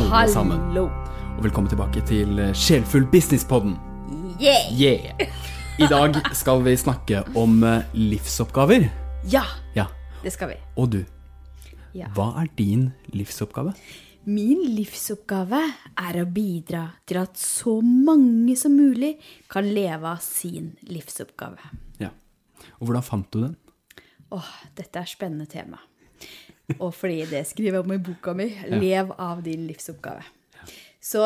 alle sammen. Og velkommen tilbake til eh, Sjelfull business-podden. Yeah. Yeah! I dag skal vi snakke om eh, livsoppgaver. Ja, Ja, det skal vi. og du. Ja. Hva er din livsoppgave? Min livsoppgave er å bidra til at så mange som mulig kan leve av sin livsoppgave. Ja. Og hvordan fant du den? Åh, dette er spennende tema. Og fordi det skriver jeg om i boka mi, 'Lev av din livsoppgave'. Så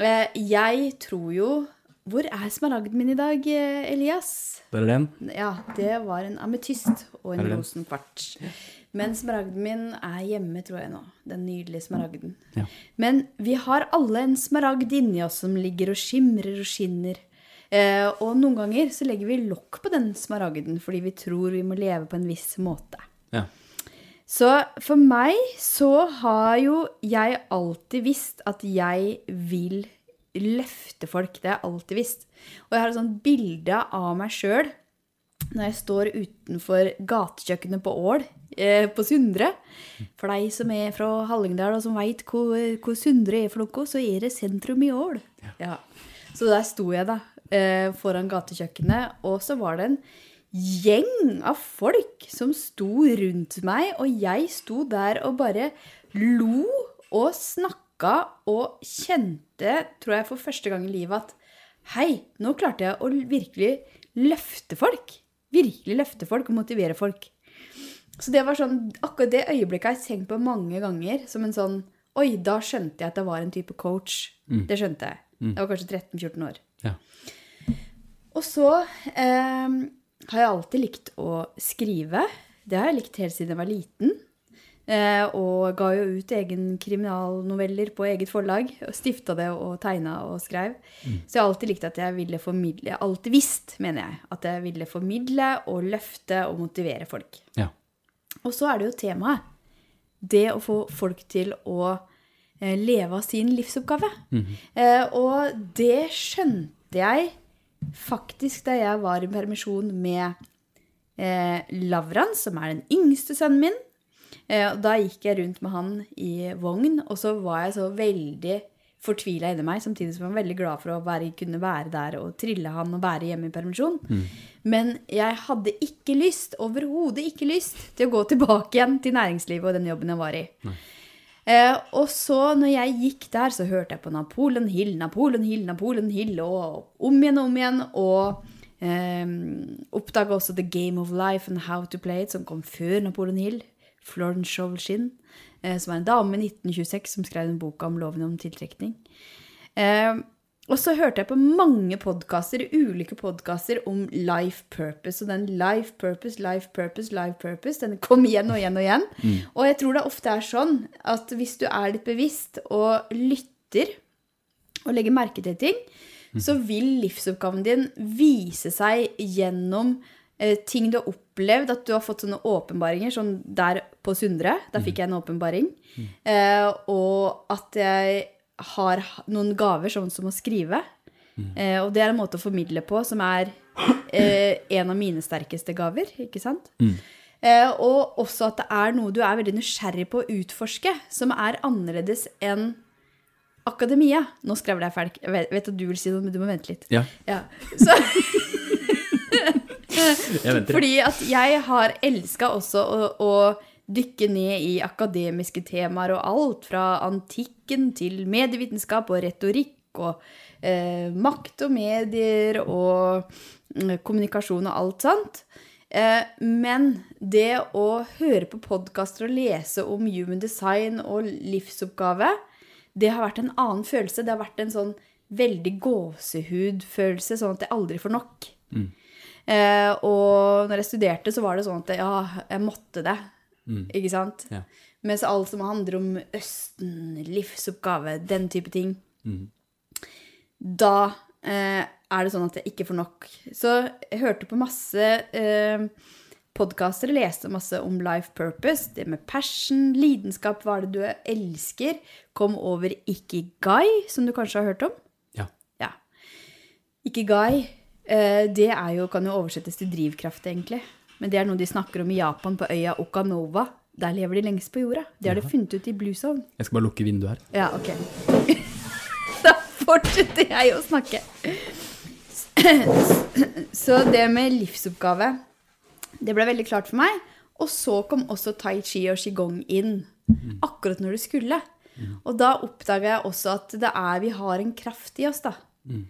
eh, jeg tror jo Hvor er smaragden min i dag, eh, Elias? Der er den. Ja, det var en ametyst og en rosenkvart. Men smaragden min er hjemme, tror jeg nå. Den nydelige smaragden. Ja. Men vi har alle en smaragd inni oss som ligger og skimrer og skinner. Eh, og noen ganger så legger vi lokk på den smaragden fordi vi tror vi må leve på en viss måte. Ja. Så for meg så har jo jeg alltid visst at jeg vil løfte folk. Det har jeg alltid visst. Og jeg har et sånt bilde av meg sjøl når jeg står utenfor gatekjøkkenet på Ål eh, på Sundre. For deg som er fra Hallingdal og som veit hvor, hvor Sundre er for noe, så er det sentrum i Ål. Ja. Så der sto jeg da eh, foran gatekjøkkenet, og så var det en gjeng av folk som sto rundt meg, og jeg sto der og bare lo og snakka og kjente, tror jeg for første gang i livet, at hei, nå klarte jeg å virkelig løfte folk. Virkelig løfte folk og motivere folk. Så det var sånn, akkurat det øyeblikket har jeg tenkt på mange ganger som en sånn Oi, da skjønte jeg at jeg var en type coach. Det skjønte jeg. Jeg var kanskje 13-14 år. Ja. Og så eh, har jeg alltid likt å skrive. Det har jeg likt helt siden jeg var liten. Eh, og ga jo ut egen kriminalnoveller på eget forlag. og Stifta det og tegna og skrev. Så jeg har alltid likt at jeg ville formidle Jeg har alltid visst, mener jeg, at jeg ville formidle og løfte og motivere folk. Ja. Og så er det jo temaet. Det å få folk til å eh, leve av sin livsoppgave. Eh, og det skjønte jeg faktisk da jeg var i permisjon med eh, Lavran, som er den yngste sønnen min. Eh, og da gikk jeg rundt med han i vogn, og så var jeg så veldig fortvila inni meg, samtidig som jeg var veldig glad for å være, kunne være der og trille han og være hjemme i permisjon. Men jeg hadde ikke lyst, overhodet ikke lyst, til å gå tilbake igjen til næringslivet og den jobben jeg var i. Eh, og så når jeg gikk der, så hørte jeg på Napoleon Hill, Napoleon Hill, Napoleon Hill, og om igjen og om igjen. Og eh, oppdaga også The Game of Life and How to Play It, som kom før Napoleon Hill. Florence Shovelshin, eh, som er en dame i 1926 som skrev en bok om loven om tiltrekning. Eh, og så hørte jeg på mange podkaster, ulike podkaster om life purpose. Og den life purpose, life purpose, life purpose, den kom igjen og igjen og igjen. Og jeg tror det ofte er sånn at hvis du er litt bevisst og lytter og legger merke til ting, så vil livsoppgaven din vise seg gjennom eh, ting du har opplevd, at du har fått sånne åpenbaringer, sånn der på Sundre, der fikk jeg en åpenbaring, eh, og at jeg har noen gaver, sånn som å skrive. Eh, og det er en måte å formidle på som er eh, en av mine sterkeste gaver, ikke sant? Eh, og også at det er noe du er veldig nysgjerrig på å utforske, som er annerledes enn akademia. Nå skravler jeg ferdig. Jeg vet, at du vil si noe, men du må vente litt. Ja. Ja. Så, fordi at jeg har elska også å, å dykke ned i akademiske temaer og alt fra antikken til medievitenskap og retorikk og eh, makt og medier og mm, kommunikasjon og alt sånt. Eh, men det å høre på podkaster og lese om human design og livsoppgave, det har vært en annen følelse. Det har vært en sånn veldig gåsehudfølelse, sånn at jeg aldri får nok. Mm. og når jeg studerte, så var det sånn at ja, jeg måtte det. Ikke sant? Ja. Mens alt som handler om Østen, livsoppgave, den type ting, da eh, er det sånn at jeg ikke får nok. Så jeg hørte på masse eh, podkaster, leste masse om life purpose, det med passion, lidenskap, hva er det du elsker, kom over ikigai, som du kanskje har hørt om. Ja. Ja. Ikigai, eh, det jo, kan jo oversettes til drivkraft, egentlig. Men det er noe de snakker om i Japan, på øya Okanova. der lever de lengst på jorda. Det har de funnet ut i Blue Zone. Jeg skal bare lukke vinduet her. Ja, ok. da fortsetter jeg å snakke. Så det med livsoppgave, det ble veldig klart for meg. Og så kom også tai chi og qigong inn, akkurat når det skulle. Og da oppdaga jeg også at det er, vi har en kraft i oss, da. Eh,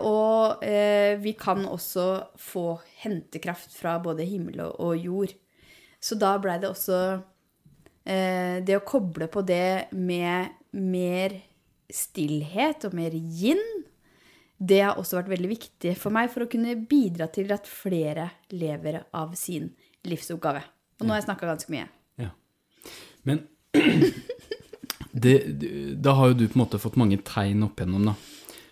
og eh, vi kan også få hentekraft fra både himmel og jord. Så da blei det også eh, det å koble på det med mer stillhet og mer yin, det har også vært veldig viktig for meg for å kunne bidra til at flere lever av sin livsoppgave. Og nå har jeg snakka ganske mye. Ja. Men det, da har jo du på en måte fått mange tegn opp igjennom, da.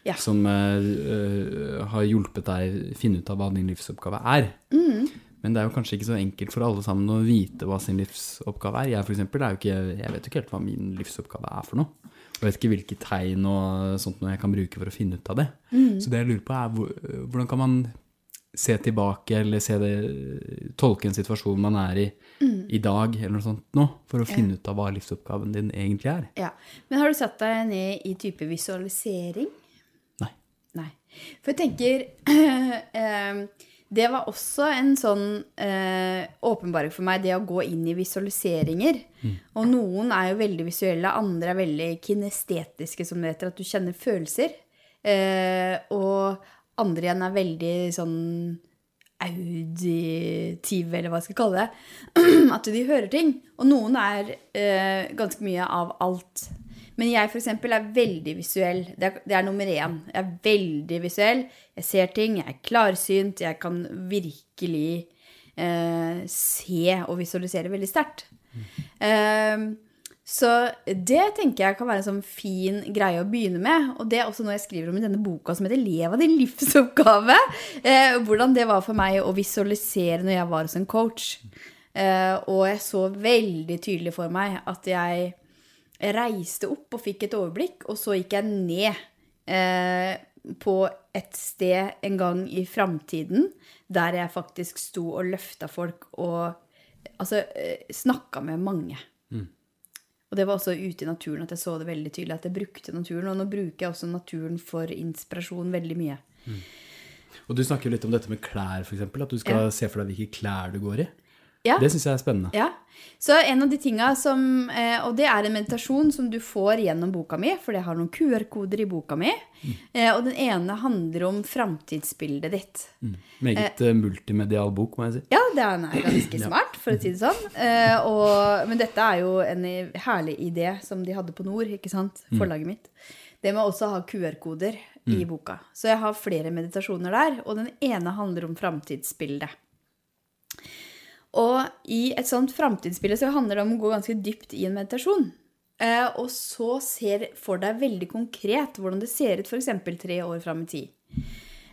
Ja. Som eh, har hjulpet deg finne ut av hva din livsoppgave er. Mm. Men det er jo kanskje ikke så enkelt for alle sammen å vite hva sin livsoppgave er. Jeg for eksempel, er jo ikke, jeg vet jo ikke helt hva min livsoppgave er for noe. Jeg vet ikke hvilke tegn og sånt jeg kan bruke for å finne ut av det. Mm. Så det jeg lurer på er hvordan kan man se tilbake eller se det, tolke en situasjon man er i Mm. i dag eller noe sånt nå, for å finne ut av hva livsoppgaven din egentlig er. Ja. Men har du satt deg ned i type visualisering? Nei. For jeg tenker eh, Det var også en sånn eh, åpenbaring for meg, det å gå inn i visualiseringer. Og noen er jo veldig visuelle, andre er veldig kinestetiske, som det heter, at du kjenner følelser. Eh, og andre igjen er veldig sånn auditive, eller hva jeg skal kalle det. At de hører ting. Og noen er eh, ganske mye av alt. Men jeg eksempel er veldig visuell. Det er, det er nummer én. Jeg er veldig visuell. Jeg ser ting, jeg er klarsynt, jeg kan virkelig eh, se og visualisere veldig sterkt. Eh, så det tenker jeg kan være en sånn fin greie å begynne med. Og det er også noe jeg skriver om i denne boka som heter 'Lev av din livsoppgave'. Eh, hvordan det var for meg å visualisere når jeg var hos en coach. Eh, og jeg så veldig tydelig for meg at jeg reiste opp og fikk et overblikk, og så gikk jeg ned eh, på et sted en gang i framtiden der jeg faktisk sto og løfta folk og altså eh, snakka med mange. Og det var også ute i naturen at jeg så det veldig tydelig, at jeg brukte naturen. Og nå bruker jeg også naturen for inspirasjon veldig mye. Og du snakker jo litt om dette med klær, f.eks. At du skal se for deg hvilke klær du går i. Ja. Det syns jeg er spennende. Ja. Så en av de tinga som eh, Og det er en meditasjon som du får gjennom boka mi, for jeg har noen QR-koder i boka mi. Mm. og den ene handler om framtidsbildet ditt. Meget eh, multimedial bok, må jeg si. Ja, den er ganske smart, for å si det sånn. Eh, og, men dette er jo en herlig idé som de hadde på Nord, ikke sant? Forlaget mitt. Det med også å ha QR-koder i boka. Så jeg har flere meditasjoner der, og den ene handler om framtidsbildet. Og i et sånt framtidsbilde så handler det om å gå ganske dypt i en meditasjon. Eh, og så ser for deg veldig konkret hvordan det ser ut f.eks. tre år fram i tid.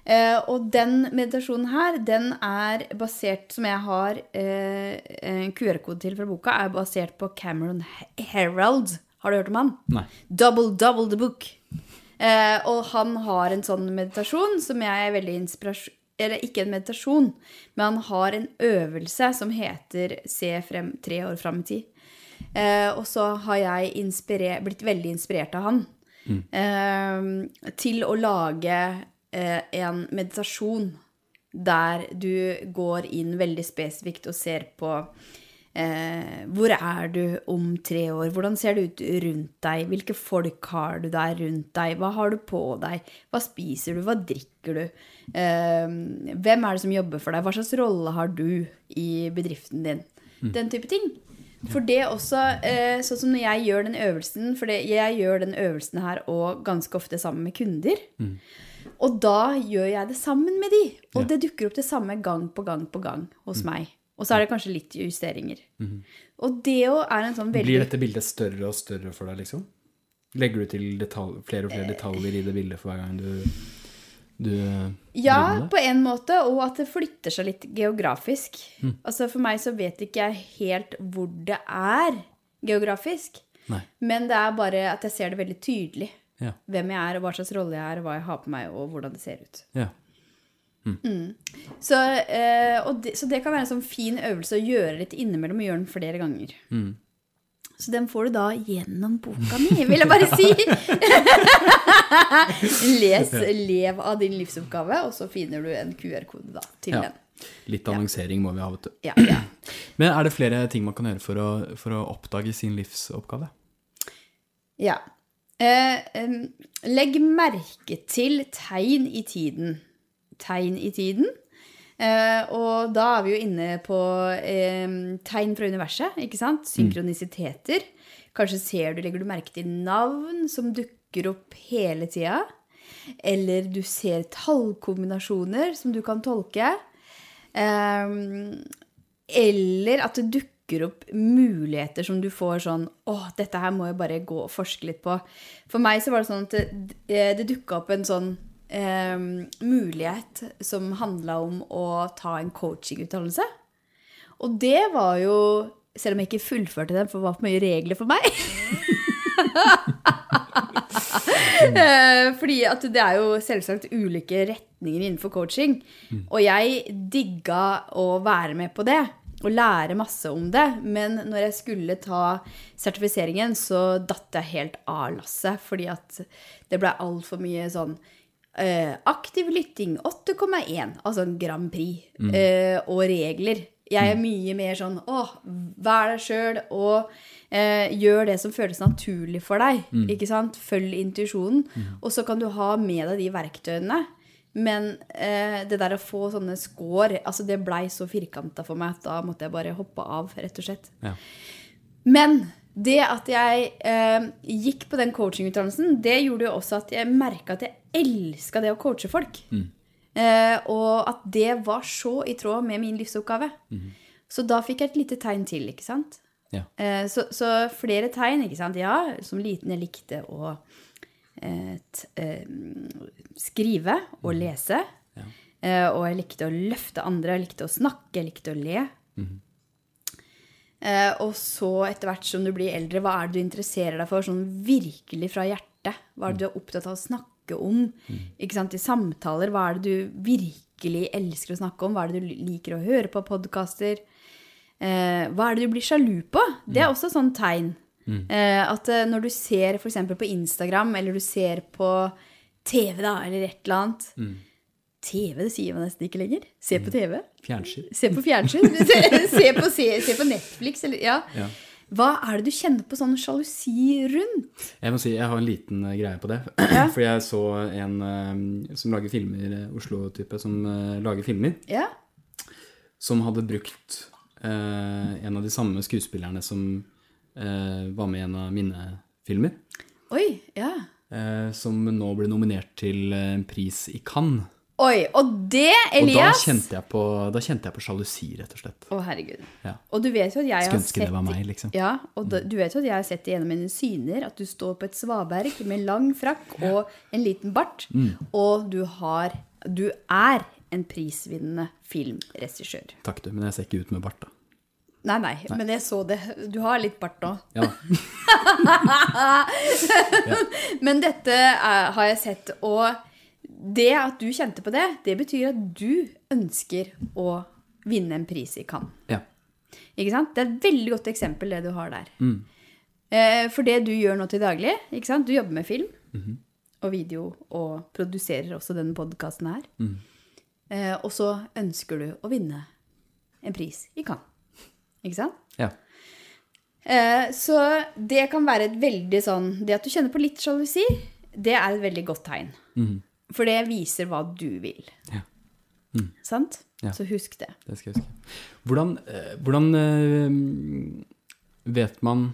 Eh, og den meditasjonen her, den er basert, som jeg har eh, en QR-kode til fra boka, er basert på Cameron Herald. Har du hørt om han? Nei. Double, double the book. Eh, og han har en sånn meditasjon som jeg er veldig inspirasjon Eller ikke en meditasjon, men han har en øvelse som heter Se frem tre år fram i tid. Eh, og så har jeg blitt veldig inspirert av han eh, til å lage eh, en meditasjon der du går inn veldig spesifikt og ser på eh, hvor er du om tre år? Hvordan ser det ut rundt deg? Hvilke folk har du der rundt deg? Hva har du på deg? Hva spiser du? Hva drikker du? Eh, hvem er det som jobber for deg? Hva slags rolle har du i bedriften din? Den type ting. For det også, eh, sånn som når jeg gjør den øvelsen, for det, jeg gjør den øvelsen her og ganske ofte sammen med kunder. Og da gjør jeg det sammen med de. Og Ja. det dukker opp det samme gang på gang på gang hos meg. Og så er det kanskje litt justeringer. Og det jo er en sånn veldig Blir dette bildet større og større for deg, liksom? Legger du til detalj, flere og flere detaljer i det bildet for hver gang du, du Ja, på en måte, og at det flytter seg litt geografisk. Mm. Altså For meg så vet ikke jeg helt hvor det er geografisk. Nei. Men det er bare at jeg ser det veldig tydelig. Ja. Hvem jeg er, og hva slags rolle jeg er, og hva jeg har på meg, og hvordan det ser ut. ja. Mm. Så, eh, det, så det kan være en sånn fin øvelse å gjøre litt innimellom, og gjøre den flere ganger. Så den får du da gjennom boka mi, vil jeg bare si. Les 'Lev av din livsoppgave', og så finner du en QR-kode da, til Ja. den. Litt annonsering må vi ha, vet du. Ja, ja. Men er det flere ting man kan gjøre for å, for å oppdage sin livsoppgave? ja. Eh, eh, legg merke til tegn i tiden. Tegn i tiden. Eh, og da er vi jo inne på em, tegn fra universet, ikke sant? Synkronisiteter. Kanskje ser du, legger du merke til navn som dukker opp hele tida. Eller du ser tallkombinasjoner som du kan tolke. Em, eller at det dukker opp muligheter som du får sånn Å, dette her må jeg bare gå og forske litt på. For meg så var det sånn at det, det dukka opp en sånn em, mulighet som handla om å ta en coachingutdannelse. Og det var jo Selv om jeg ikke fullførte den, for det var for mye regler for meg. Eh, Fordi at det er jo selvsagt ulike retninger innenfor coaching. Og jeg digga å være med på det og lære masse om det. Men når jeg skulle ta sertifiseringen, så datt jeg helt av lasset. Fordi at det ble altfor mye sånn eh, aktiv lytting 8,1, altså en Grand Prix, eh, og regler. Jeg er mye mer sånn å, vær deg sjøl og uh, gjør det som føles naturlig for deg. Ikke sant? Følg intuisjonen. Og så kan du ha med deg de verktøyene. Men det der å få sånne score, altså det blei så firkanta for meg at da måtte jeg bare hoppe av, rett og slett. Ja. Men det at jeg eh, gikk på den coachingutdannelsen, det gjorde jo også at jeg merka at jeg elska det å coache folk. Eh, og at det var så i tråd med min livsoppgave. Så da fikk jeg et lite tegn til, ikke sant? Ja. Eh, så, så flere tegn, ikke sant? Ja, som liten jeg likte å eh, eh, skrive og lese. Eh, og jeg likte å løfte andre, jeg likte å snakke, jeg likte å le. Eh, og så etter hvert som du blir eldre, hva er det du interesserer deg for sånn virkelig fra hjertet? Hva er det du er opptatt av å snakke om? Ikke sant? I samtaler, hva er det du virkelig elsker å snakke om? Hva er det du liker å høre på podkaster? Eh, hva er det du blir sjalu på? Det er også sånn tegn. Mm. at eh, når du ser f.eks. på Instagram, eller du ser på TV, da, eller et eller annet TV, det sier man nesten ikke lenger. Se på TV. Fjernsyn. Se på fjernsyn. Se, se, på, se, se på Netflix. Eller, ja. Ja. Hva er det du kjenner på sånn sjalusi rundt? Jeg må si, jeg har en liten eh, greie på det. For jeg så en eh, som lager filmer, eh, Oslo-type, som lager filmer, Ja. som hadde brukt eh, en av de samme skuespillerne som eh, var med i en av mine filmer. Oi, ja. eh, som nå ble nominert til en pris i Cannes. Oi, og det, Og da Elias kjente, jeg på, da kjente jeg på sjalusi, rett og slett. Å, herregud. Ja. Og du vet jo at jeg Skulle ønske det var meg, liksom. Ja, og da, du vet jo at jeg har sett det gjennom mine syner, at du står på et svaberg med lang frakk og en liten bart, Mm. og du har Du er en prisvinnende filmregissør. Takk, du, men jeg ser ikke ut med bart, da. Nei, nei, men jeg så det. Du har litt bart nå. Ja, Men dette er, har jeg sett, og det at du kjente på det, det betyr at du ønsker å vinne en pris i Cannes. ja. Ikke sant? Det er et veldig godt eksempel, det du har der. Eh, for det du gjør nå til daglig, ikke sant? du jobber med film og video, og produserer også denne podkasten her. Eh, og så ønsker du å vinne en pris i Cannes. Ikke sant? ja. Eh, så det kan være et veldig sånn Det at du kjenner på litt sjalusi, det er et veldig godt tegn. For det viser hva du vil. Ja. Sant? Ja. Så husk det. Det skal jeg huske. Hvordan, eh, hvordan eh, vet man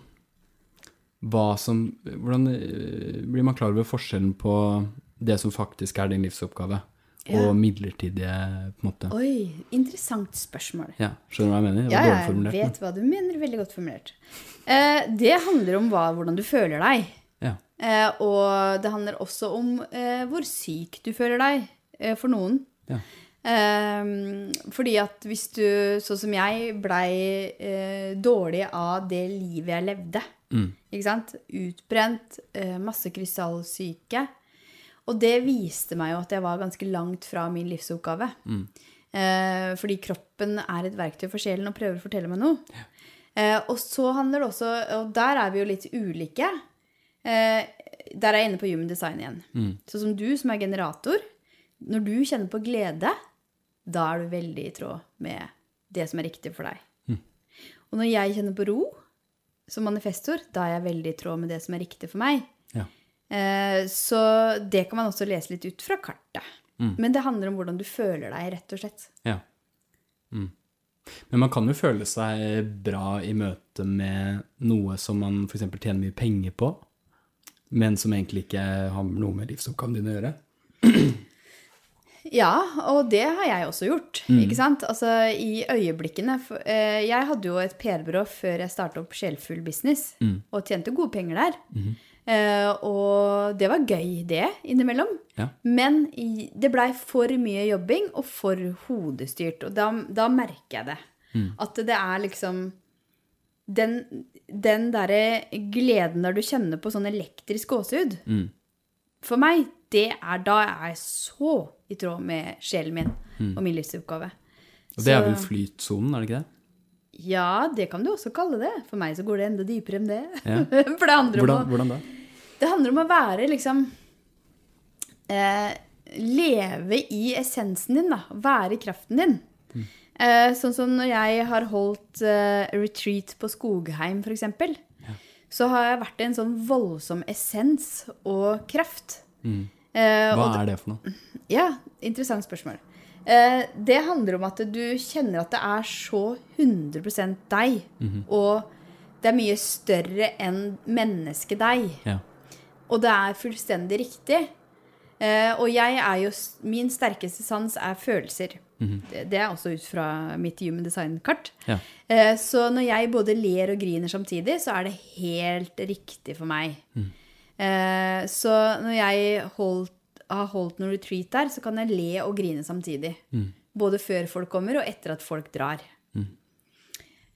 hva som Hvordan eh, blir man klar over forskjellen på det som faktisk er din livsoppgave, Ja. og midlertidige på en måte? Oi, interessant spørsmål. Ja, Skjønner du hva jeg mener? Ja, jeg vet hva du mener. Veldig godt formulert. Det handler om hva, hvordan du føler deg. Ja. Eh, og det handler også om eh, hvor syk du føler deg, eh, for noen. Ja. Eh, fordi at hvis du, sånn som jeg, blei eh, dårlig av det livet jeg levde, Mm. ikke sant? Utbrent, eh, masse krystallsyke, Og det viste meg jo at jeg var ganske langt fra min livsoppgave. Eh, fordi kroppen er et verktøy for sjelen og prøver å fortelle meg noe. Eh, og så handler det også Og der er vi jo litt ulike. Eh, der er jeg inne på human design igjen. Sånn som du som er generator. Når du kjenner på glede, da er du veldig i tråd med det som er riktig for deg. Og når jeg kjenner på ro som manifestor, da er jeg veldig i tråd med det som er riktig for meg. Ja. Eh, Så det kan man også lese litt ut fra kartet. Men det handler om hvordan du føler deg, rett og slett. Ja. Mm. Men man kan jo føle seg bra i møte med noe som man f.eks. tjener mye penger på, men som egentlig ikke har noe med livsoppgaven din å gjøre. Ja, og det har jeg også gjort. ikke sant? Altså, I øyeblikkene eh, Jeg hadde jo et PR-byrå før jeg starta opp Sjelfull Business, og tjente gode penger der. Eh, og det var gøy, det, innimellom. Ja. Men i- det blei for mye jobbing og for hodestyrt. Og da, da merker jeg det. At det er liksom Den, den derre gleden der du kjenner på sånn elektrisk gåsehud For meg, det er da jeg er så i tråd med sjelen min og min livsoppgave. Og det er vel flytsonen, er det ikke det? Ja, det kan du også kalle det. For meg så går det enda dypere enn det. Ja. For det handler, Hvordan, om å, hvordan da? det handler om å være liksom eh, Leve i essensen din, da. Være i kraften din. Eh, sånn som når jeg har holdt eh, retreat på Skogheim, f.eks. Så har jeg vært i en sånn voldsom essens og kraft. Eh, og Hva er det for noe? ja, interessant spørsmål. Eh, det handler om at du kjenner at det er så 100% deg, og det er mye større enn mennesket deg. Ja. Og det er fullstendig riktig. Eh, og jeg er jo Min sterkeste sans er følelser. Det, det er også ut fra mitt human design-kart. Ja. Eh, så når jeg både ler og griner samtidig, så er det helt riktig for meg. Eh, så når jeg holdt, har holdt noen retreat der, så kan jeg le og grine samtidig. Både før folk kommer, og etter at folk drar.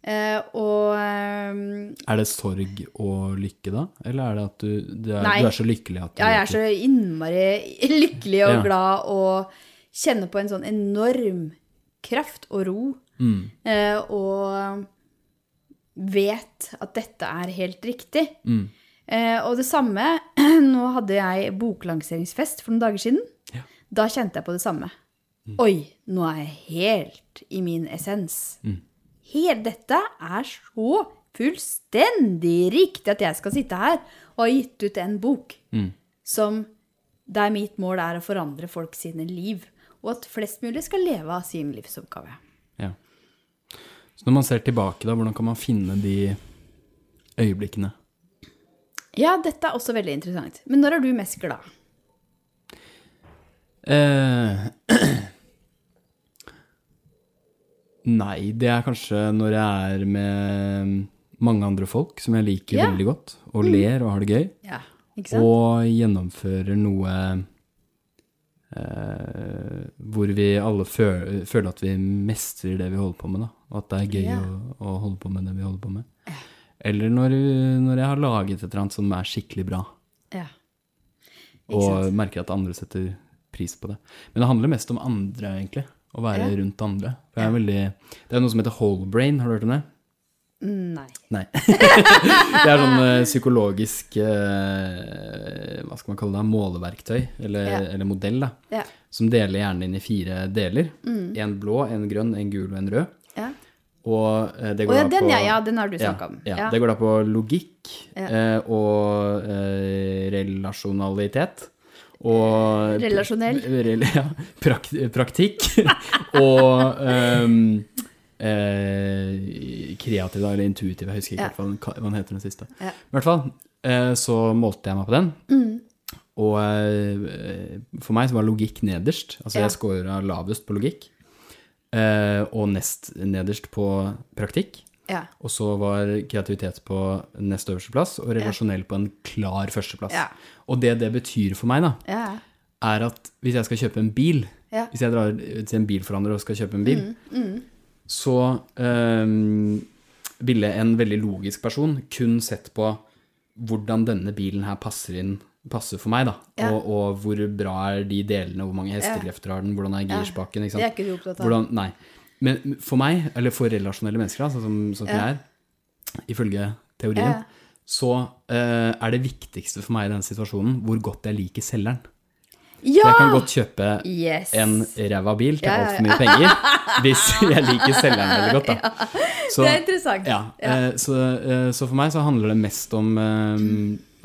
Uh, og um, Er det sorg og lykke da? Eller er det at du, du, er, du er så lykkelig at du Ja, jeg er så innmari lykkelig og Ja. glad og kjenner på en sånn enorm kraft og ro. Mm. Eh, og vet at dette er helt riktig. Mm. Eh, og det samme Nå hadde jeg boklanseringsfest for noen dager siden. Ja. Da kjente jeg på det samme. Oi, nå er jeg helt i min essens. Helt dette er så fullstendig riktig at jeg skal sitte her og ha gitt ut en bok som der mitt mål er å forandre folk sine liv, og at flest mulig skal leve av sin livsoppgave. Ja. Så når man ser tilbake, da, hvordan kan man finne de øyeblikkene? Ja, dette er også veldig interessant. Men når er du mest glad? Eh, nei, det er kanskje når jeg er med mange andre folk som jeg liker Ja. Mm. veldig godt, og ler og har det gøy, Ja, og gjennomfører noe eh, hvor vi alle føler, føler at vi mestrer det vi holder på med, da. Og at det er gøy yeah. å, å holde på med det vi holder på med. Eller når, når jeg har laget et eller annet som er skikkelig bra, Yeah. Og sant? merker at andre setter pris på det. Men det handler mest om andre, egentlig. Å være yeah. rundt andre. For jeg er veldig, det er noe som heter whole brain, har du hørt om det? Nei. Nei. det er sånn eh, psykologisk eh, Hva skal man kalle det? Måleverktøy, eller, Ja. eller modell, da. Ja. Som deler hjernen inn i fire deler. Mm. En blå, en grønn, en gul og en rød. Ja. Og eh, det går oh, ja, da den på ja, ja, den har du snakka om. ja. Det går da på logikk eh, og eh, relasjonalitet. Og Relasjonell. Rel ja, prakt, praktikk. og ehm, eh, kreativ, eller intuitiv. Jeg husker ikke Ja. hva den, hva den heter den siste. Ja. I hvert fall eh, så målte jeg meg på den. Mm. Og eh, for meg så var logikk nederst. Altså Ja. jeg scora lavest på logikk. Eh, og nest nederst på praktikk. Ja. Og så var kreativitet på nest øverste plass, og relasjonell på en klar førsteplass. Og det det betyr for meg, da, er at hvis jeg skal kjøpe en bil, hvis jeg drar til en bilforhandler og skal kjøpe en bil, Mm, så øhm, ville en veldig logisk person kun sett på hvordan denne bilen her passer inn passer for meg, da. Ja. Og, og hvor bra er de delene, hvor mange hestekrefter har den, hvordan er girspaken, ikke Det er sant. ikke du opptatt av. Hvordan, nei. Men for meg, eller for relasjonelle mennesker, da, sånn som, sånn jeg er, ifølge teorien, så eh, er det viktigste for meg i denne situasjonen hvor godt jeg liker selgeren. Ja! Jeg kan godt kjøpe Yes. en ræva bil til Ja, ja, altfor mye penger hvis jeg liker selgeren veldig godt, da. Så, det er interessant. ja, eh, så, eh, så for meg så handler det mest om, eh,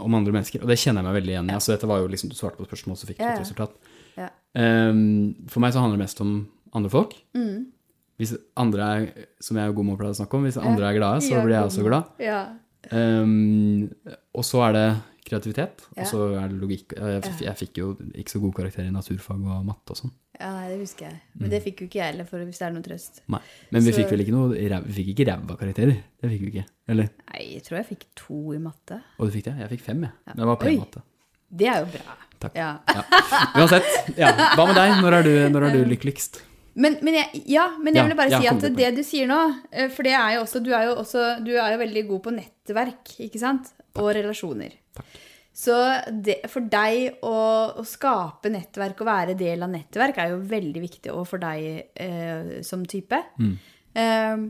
om andre mennesker, og det kjenner jeg meg veldig igjen i. Altså, dette var jo liksom, Du svarte på et spørsmål, så fikk du et resultat. Eh, for meg så handler det mest om andre folk. Mm. Hvis andre er, som jeg og Gomo pleier å snakke om, hvis andre er glade, så blir jeg også glad. Um, og så er det kreativitet, Ja. og så er det logikk. Jeg, jeg, fikk jo ikke så gode karakterer i naturfag og matte og sånn. ja, nei, det husker jeg. Men det fikk jo ikke jeg heller, for hvis det er noe trøst. Nei. Men vi Så- fikk vel ikke noe Vi fikk ikke ræva karakterer. Det fikk vi ikke. Eller? Nei, jeg tror jeg fikk to i matte. Og du fikk det? Jeg fikk fem, jeg. Men det var pen Oi. matte. Det er jo bra. Takk. Ja. Ja. Uansett. Ja. Hva med deg? Når er du, når er du lykkeligst? Men, men jeg, ja, men jeg Ja, ville bare ja, si at det du sier nå eh, For det er også Du er også, du er jo veldig god på nettverk, ikke sant? Og relasjoner. Takk. Så det, for deg å, å skape nettverk og være del av nettverk er jo veldig viktig, og for deg eh, som type. Mm. Eh,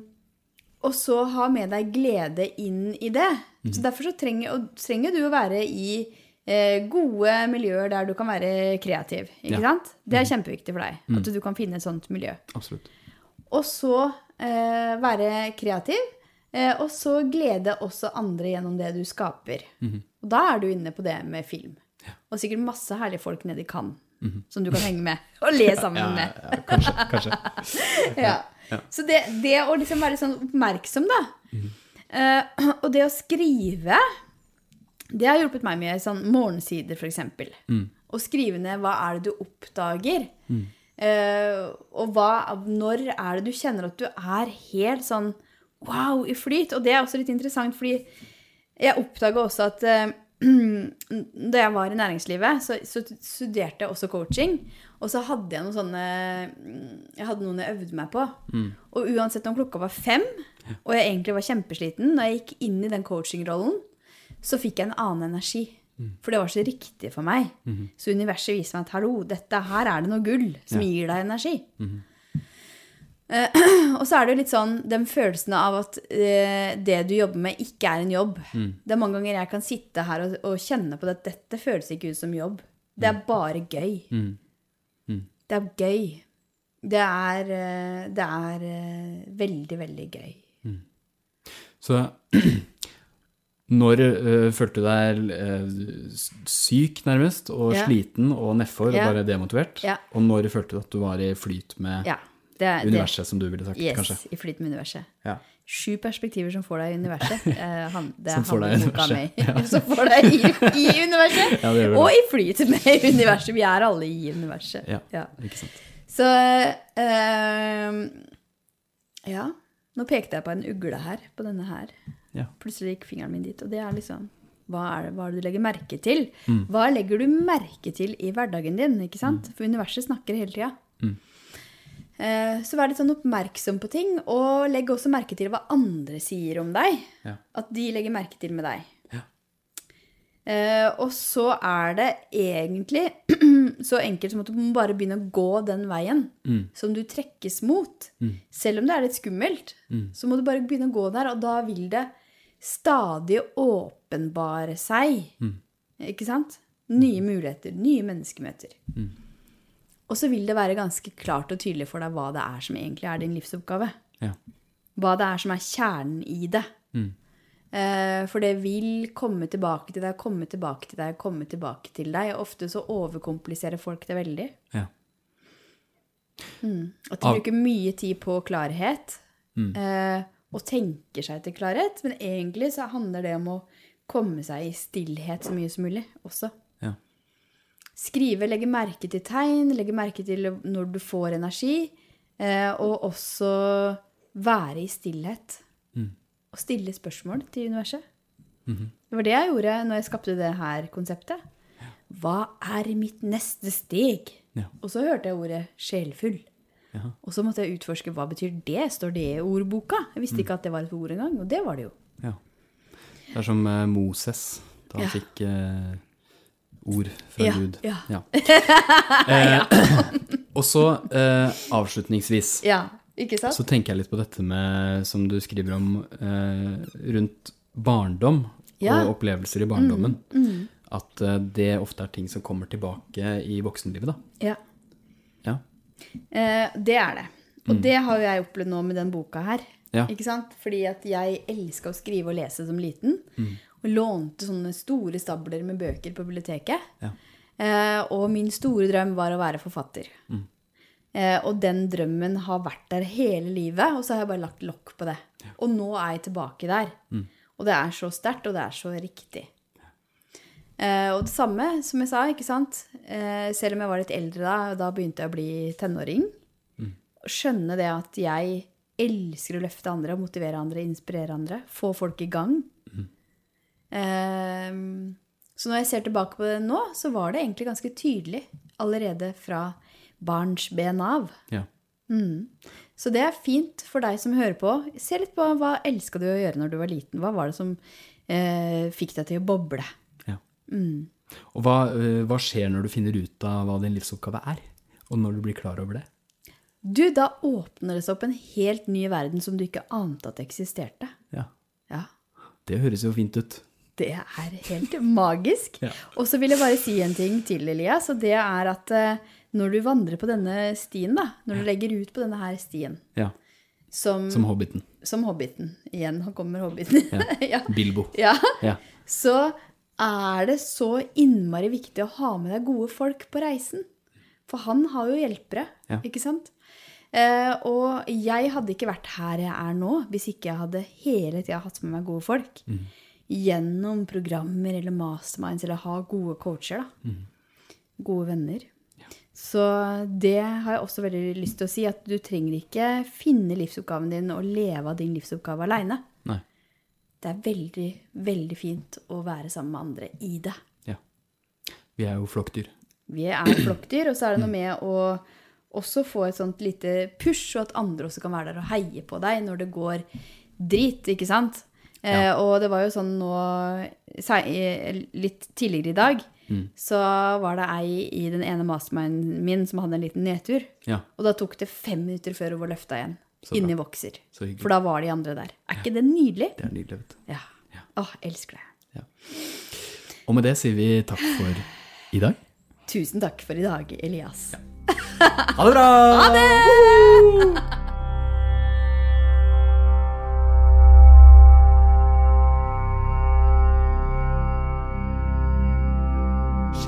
og så ha med deg glede inn i det. Mm. Så derfor så trenger, og trenger du å være i eh, gode miljøer der du kan være kreativ. Ikke Ja. Mm. sant? Det er kjempeviktig for deg. At du kan finne et sånt miljø. Absolutt. Og så eh, være kreativ. Eh, og så glede også andre gjennom det du skaper. Mhm. Og da er du inne på det med film. Og sikkert masse herlige folk nede i Cannes som du kan henge med og le sammen. Ja, med. ja, kanskje. kanskje. Ja. Så det, det å liksom være sånn oppmerksom, da. Mhm. uh, og det å skrive, det har hjulpet meg mye. Sånn morgensider, f.eks. Mm. Å skrive ned hva er det du oppdager. Eh, og hva, når er det du kjenner at du er helt sånn wow i flyt? Og det er også litt interessant, fordi jeg oppdaga også at eh, da jeg var i næringslivet, så, så studerte jeg også coaching. Og så hadde jeg noen sånne Jeg hadde noen jeg øvde meg på. Og uansett om klokka var fem, og jeg egentlig var kjempesliten, når jeg gikk inn i den coachingrollen, så fikk jeg en annen energi. For det var så riktig for meg. Så universet viser meg at hallo, dette her er det noe gull som gir deg energi. Eh, og så er det jo litt sånn den følelsen av at eh, det du jobber med, ikke er en jobb. Det er mange ganger jeg kan sitte her og, og kjenne på at dette føles ikke ut som jobb. Det er bare gøy. Det er gøy. Det er, eh, det er eh, veldig, veldig gøy. Så når øh, følte du deg øh, syk, nærmest, og Ja. sliten og nedfor Ja. og bare demotivert? Ja. Og når følte du at du var i flyt med. Det er, universet, som du ville sagt, yes, kanskje? i flyt med universet. Ja. Sju perspektiver som får deg i universet. Eh, han, det Som får deg i universet. mi. Som får deg i, i universet. Ja, og i flyt med universet. Vi er alle i universet. Ja, ikke sant. Så eh, Ja. Nå pekte jeg på en ugle her, på denne her. Ja. Plutselig gikk fingeren min dit. Og det er liksom hva er, det, hva er det du legger merke til? Mm. Hva legger du merke til i hverdagen din? ikke sant? For universet snakker hele tida. Mm. Eh, så vær litt sånn oppmerksom på ting, og legg også merke til hva andre sier om deg. Ja. At de legger merke til med deg. Ja. Eh, og så er det egentlig så enkelt som at du må bare begynne å gå den veien Mm. som du trekkes mot. Selv om det er litt skummelt, så må du bare begynne å gå der, og da vil det stadig åpenbare seg. Ikke sant? Nye muligheter, nye menneskemøter. Og så vil det være ganske klart og tydelig for deg hva det er som egentlig er din livsoppgave. Ja. Hva det er som er kjernen i det. Mm. Eh, for det vil komme tilbake til deg, komme tilbake til deg, komme tilbake til deg. Ofte så overkompliserer folk det veldig. Ja. At de Av- bruker mye tid på klarhet. Mm. Eh, og tenker seg til klarhet. Men egentlig så handler det om å komme seg i stillhet så mye som mulig også. Skrive, legge merke til tegn, legge merke til når du får energi. Eh, og også være i stillhet. Mm. Og stille spørsmål til universet. Mhm. Det var det jeg gjorde når jeg skapte det her konseptet. Hva er mitt neste steg? Ja. Og så hørte jeg ordet sjelfull. Ja. Og så måtte jeg utforske hva betyr det. Står det i ordboka? Jeg Mm. visste ikke at det var et ord engang, og det var det jo. ja. Det er som eh, Moses, da han fikk eh, ord fra Ja, Gud. ja. Eh, og så eh, avslutningsvis Ja, så tenker jeg litt på dette med, som du skriver om, eh, rundt barndom Ja. og opplevelser i barndommen. At eh, det ofte er ting som kommer tilbake i voksenlivet, da. Ja. Ja. Eh, det er det. Og det har jo jeg opplevd nå med den boka her. Ja. Ikke sant? Fordi at jeg elska å skrive og lese som liten. Og lånte sånne store stabler med bøker på biblioteket. Ja. Eh, og min store drøm var å være forfatter. Eh, og den drømmen har vært der hele livet, og så har jeg bare lagt lokk på det. Og nå er jeg tilbake der. Og det er så sterkt, og det er så riktig. Eh, og det samme som jeg sa, ikke sant. Eh, selv om jeg var litt eldre da, og da begynte jeg å bli tenåring. Mm. Skjønne det at jeg elsker å løfte andre, motivere andre, inspirere andre. Få folk i gang. Eh, så når jeg ser tilbake på det nå, så var det egentlig ganske tydelig allerede fra barns ben av. ja. Så det er fint for deg som hører på. Se litt på hva elska du å gjøre når du var liten. Hva var det som eh, fikk deg til å boble? ja. Og hva, eh, hva skjer når du finner ut av hva din livsoppgave er? Og når du blir klar over det? Du, da åpner det seg opp en helt ny verden som du ikke ante at eksisterte. Ja. Ja, Det høres jo fint ut. Det er helt magisk. Ja. Og så vil jeg bare si en ting til, Elias, og det er at eh, når du vandrer på denne stien, da, når du legger ut på denne her stien, Ja. som, Som Hobbiten. som hobbiten, igjen kommer hobbiten, ja. Bilbo. ja, Ja. så er det så innmari viktig å ha med deg gode folk på reisen. For han har jo hjelpere, ikke sant? Uh, og jeg hadde ikke vært her jeg er nå, hvis ikke jeg hadde hele tida hatt med meg gode folk. Gjennom programmer eller masterminds, eller ha gode coacher, da. Gode venner. Så det har jeg også veldig lyst til å si, at du trenger ikke finne livsoppgaven din og leve av din livsoppgave aleine. Det er veldig, veldig fint å være sammen med andre i det. Ja. Vi er jo flokkdyr. Vi er flokkdyr, og så er det noe med å også få et sånt lite push, og at andre også kan være der og heie på deg når det går drit, ikke sant? Eh, og det var jo sånn nå eh, Litt tidligere i dag så var det ei i den ene masterminden min som hadde en liten nedtur. Ja. Og da tok det fem minutter før hun var løfta igjen. Inni vokser. For da var de andre der. Er ikke det nydelig? Det er nydelig, vet du. Ja. Åh, elsker det. Og med det sier vi takk for i dag. Tusen takk for i dag, Elias. Ha det bra! Ha det!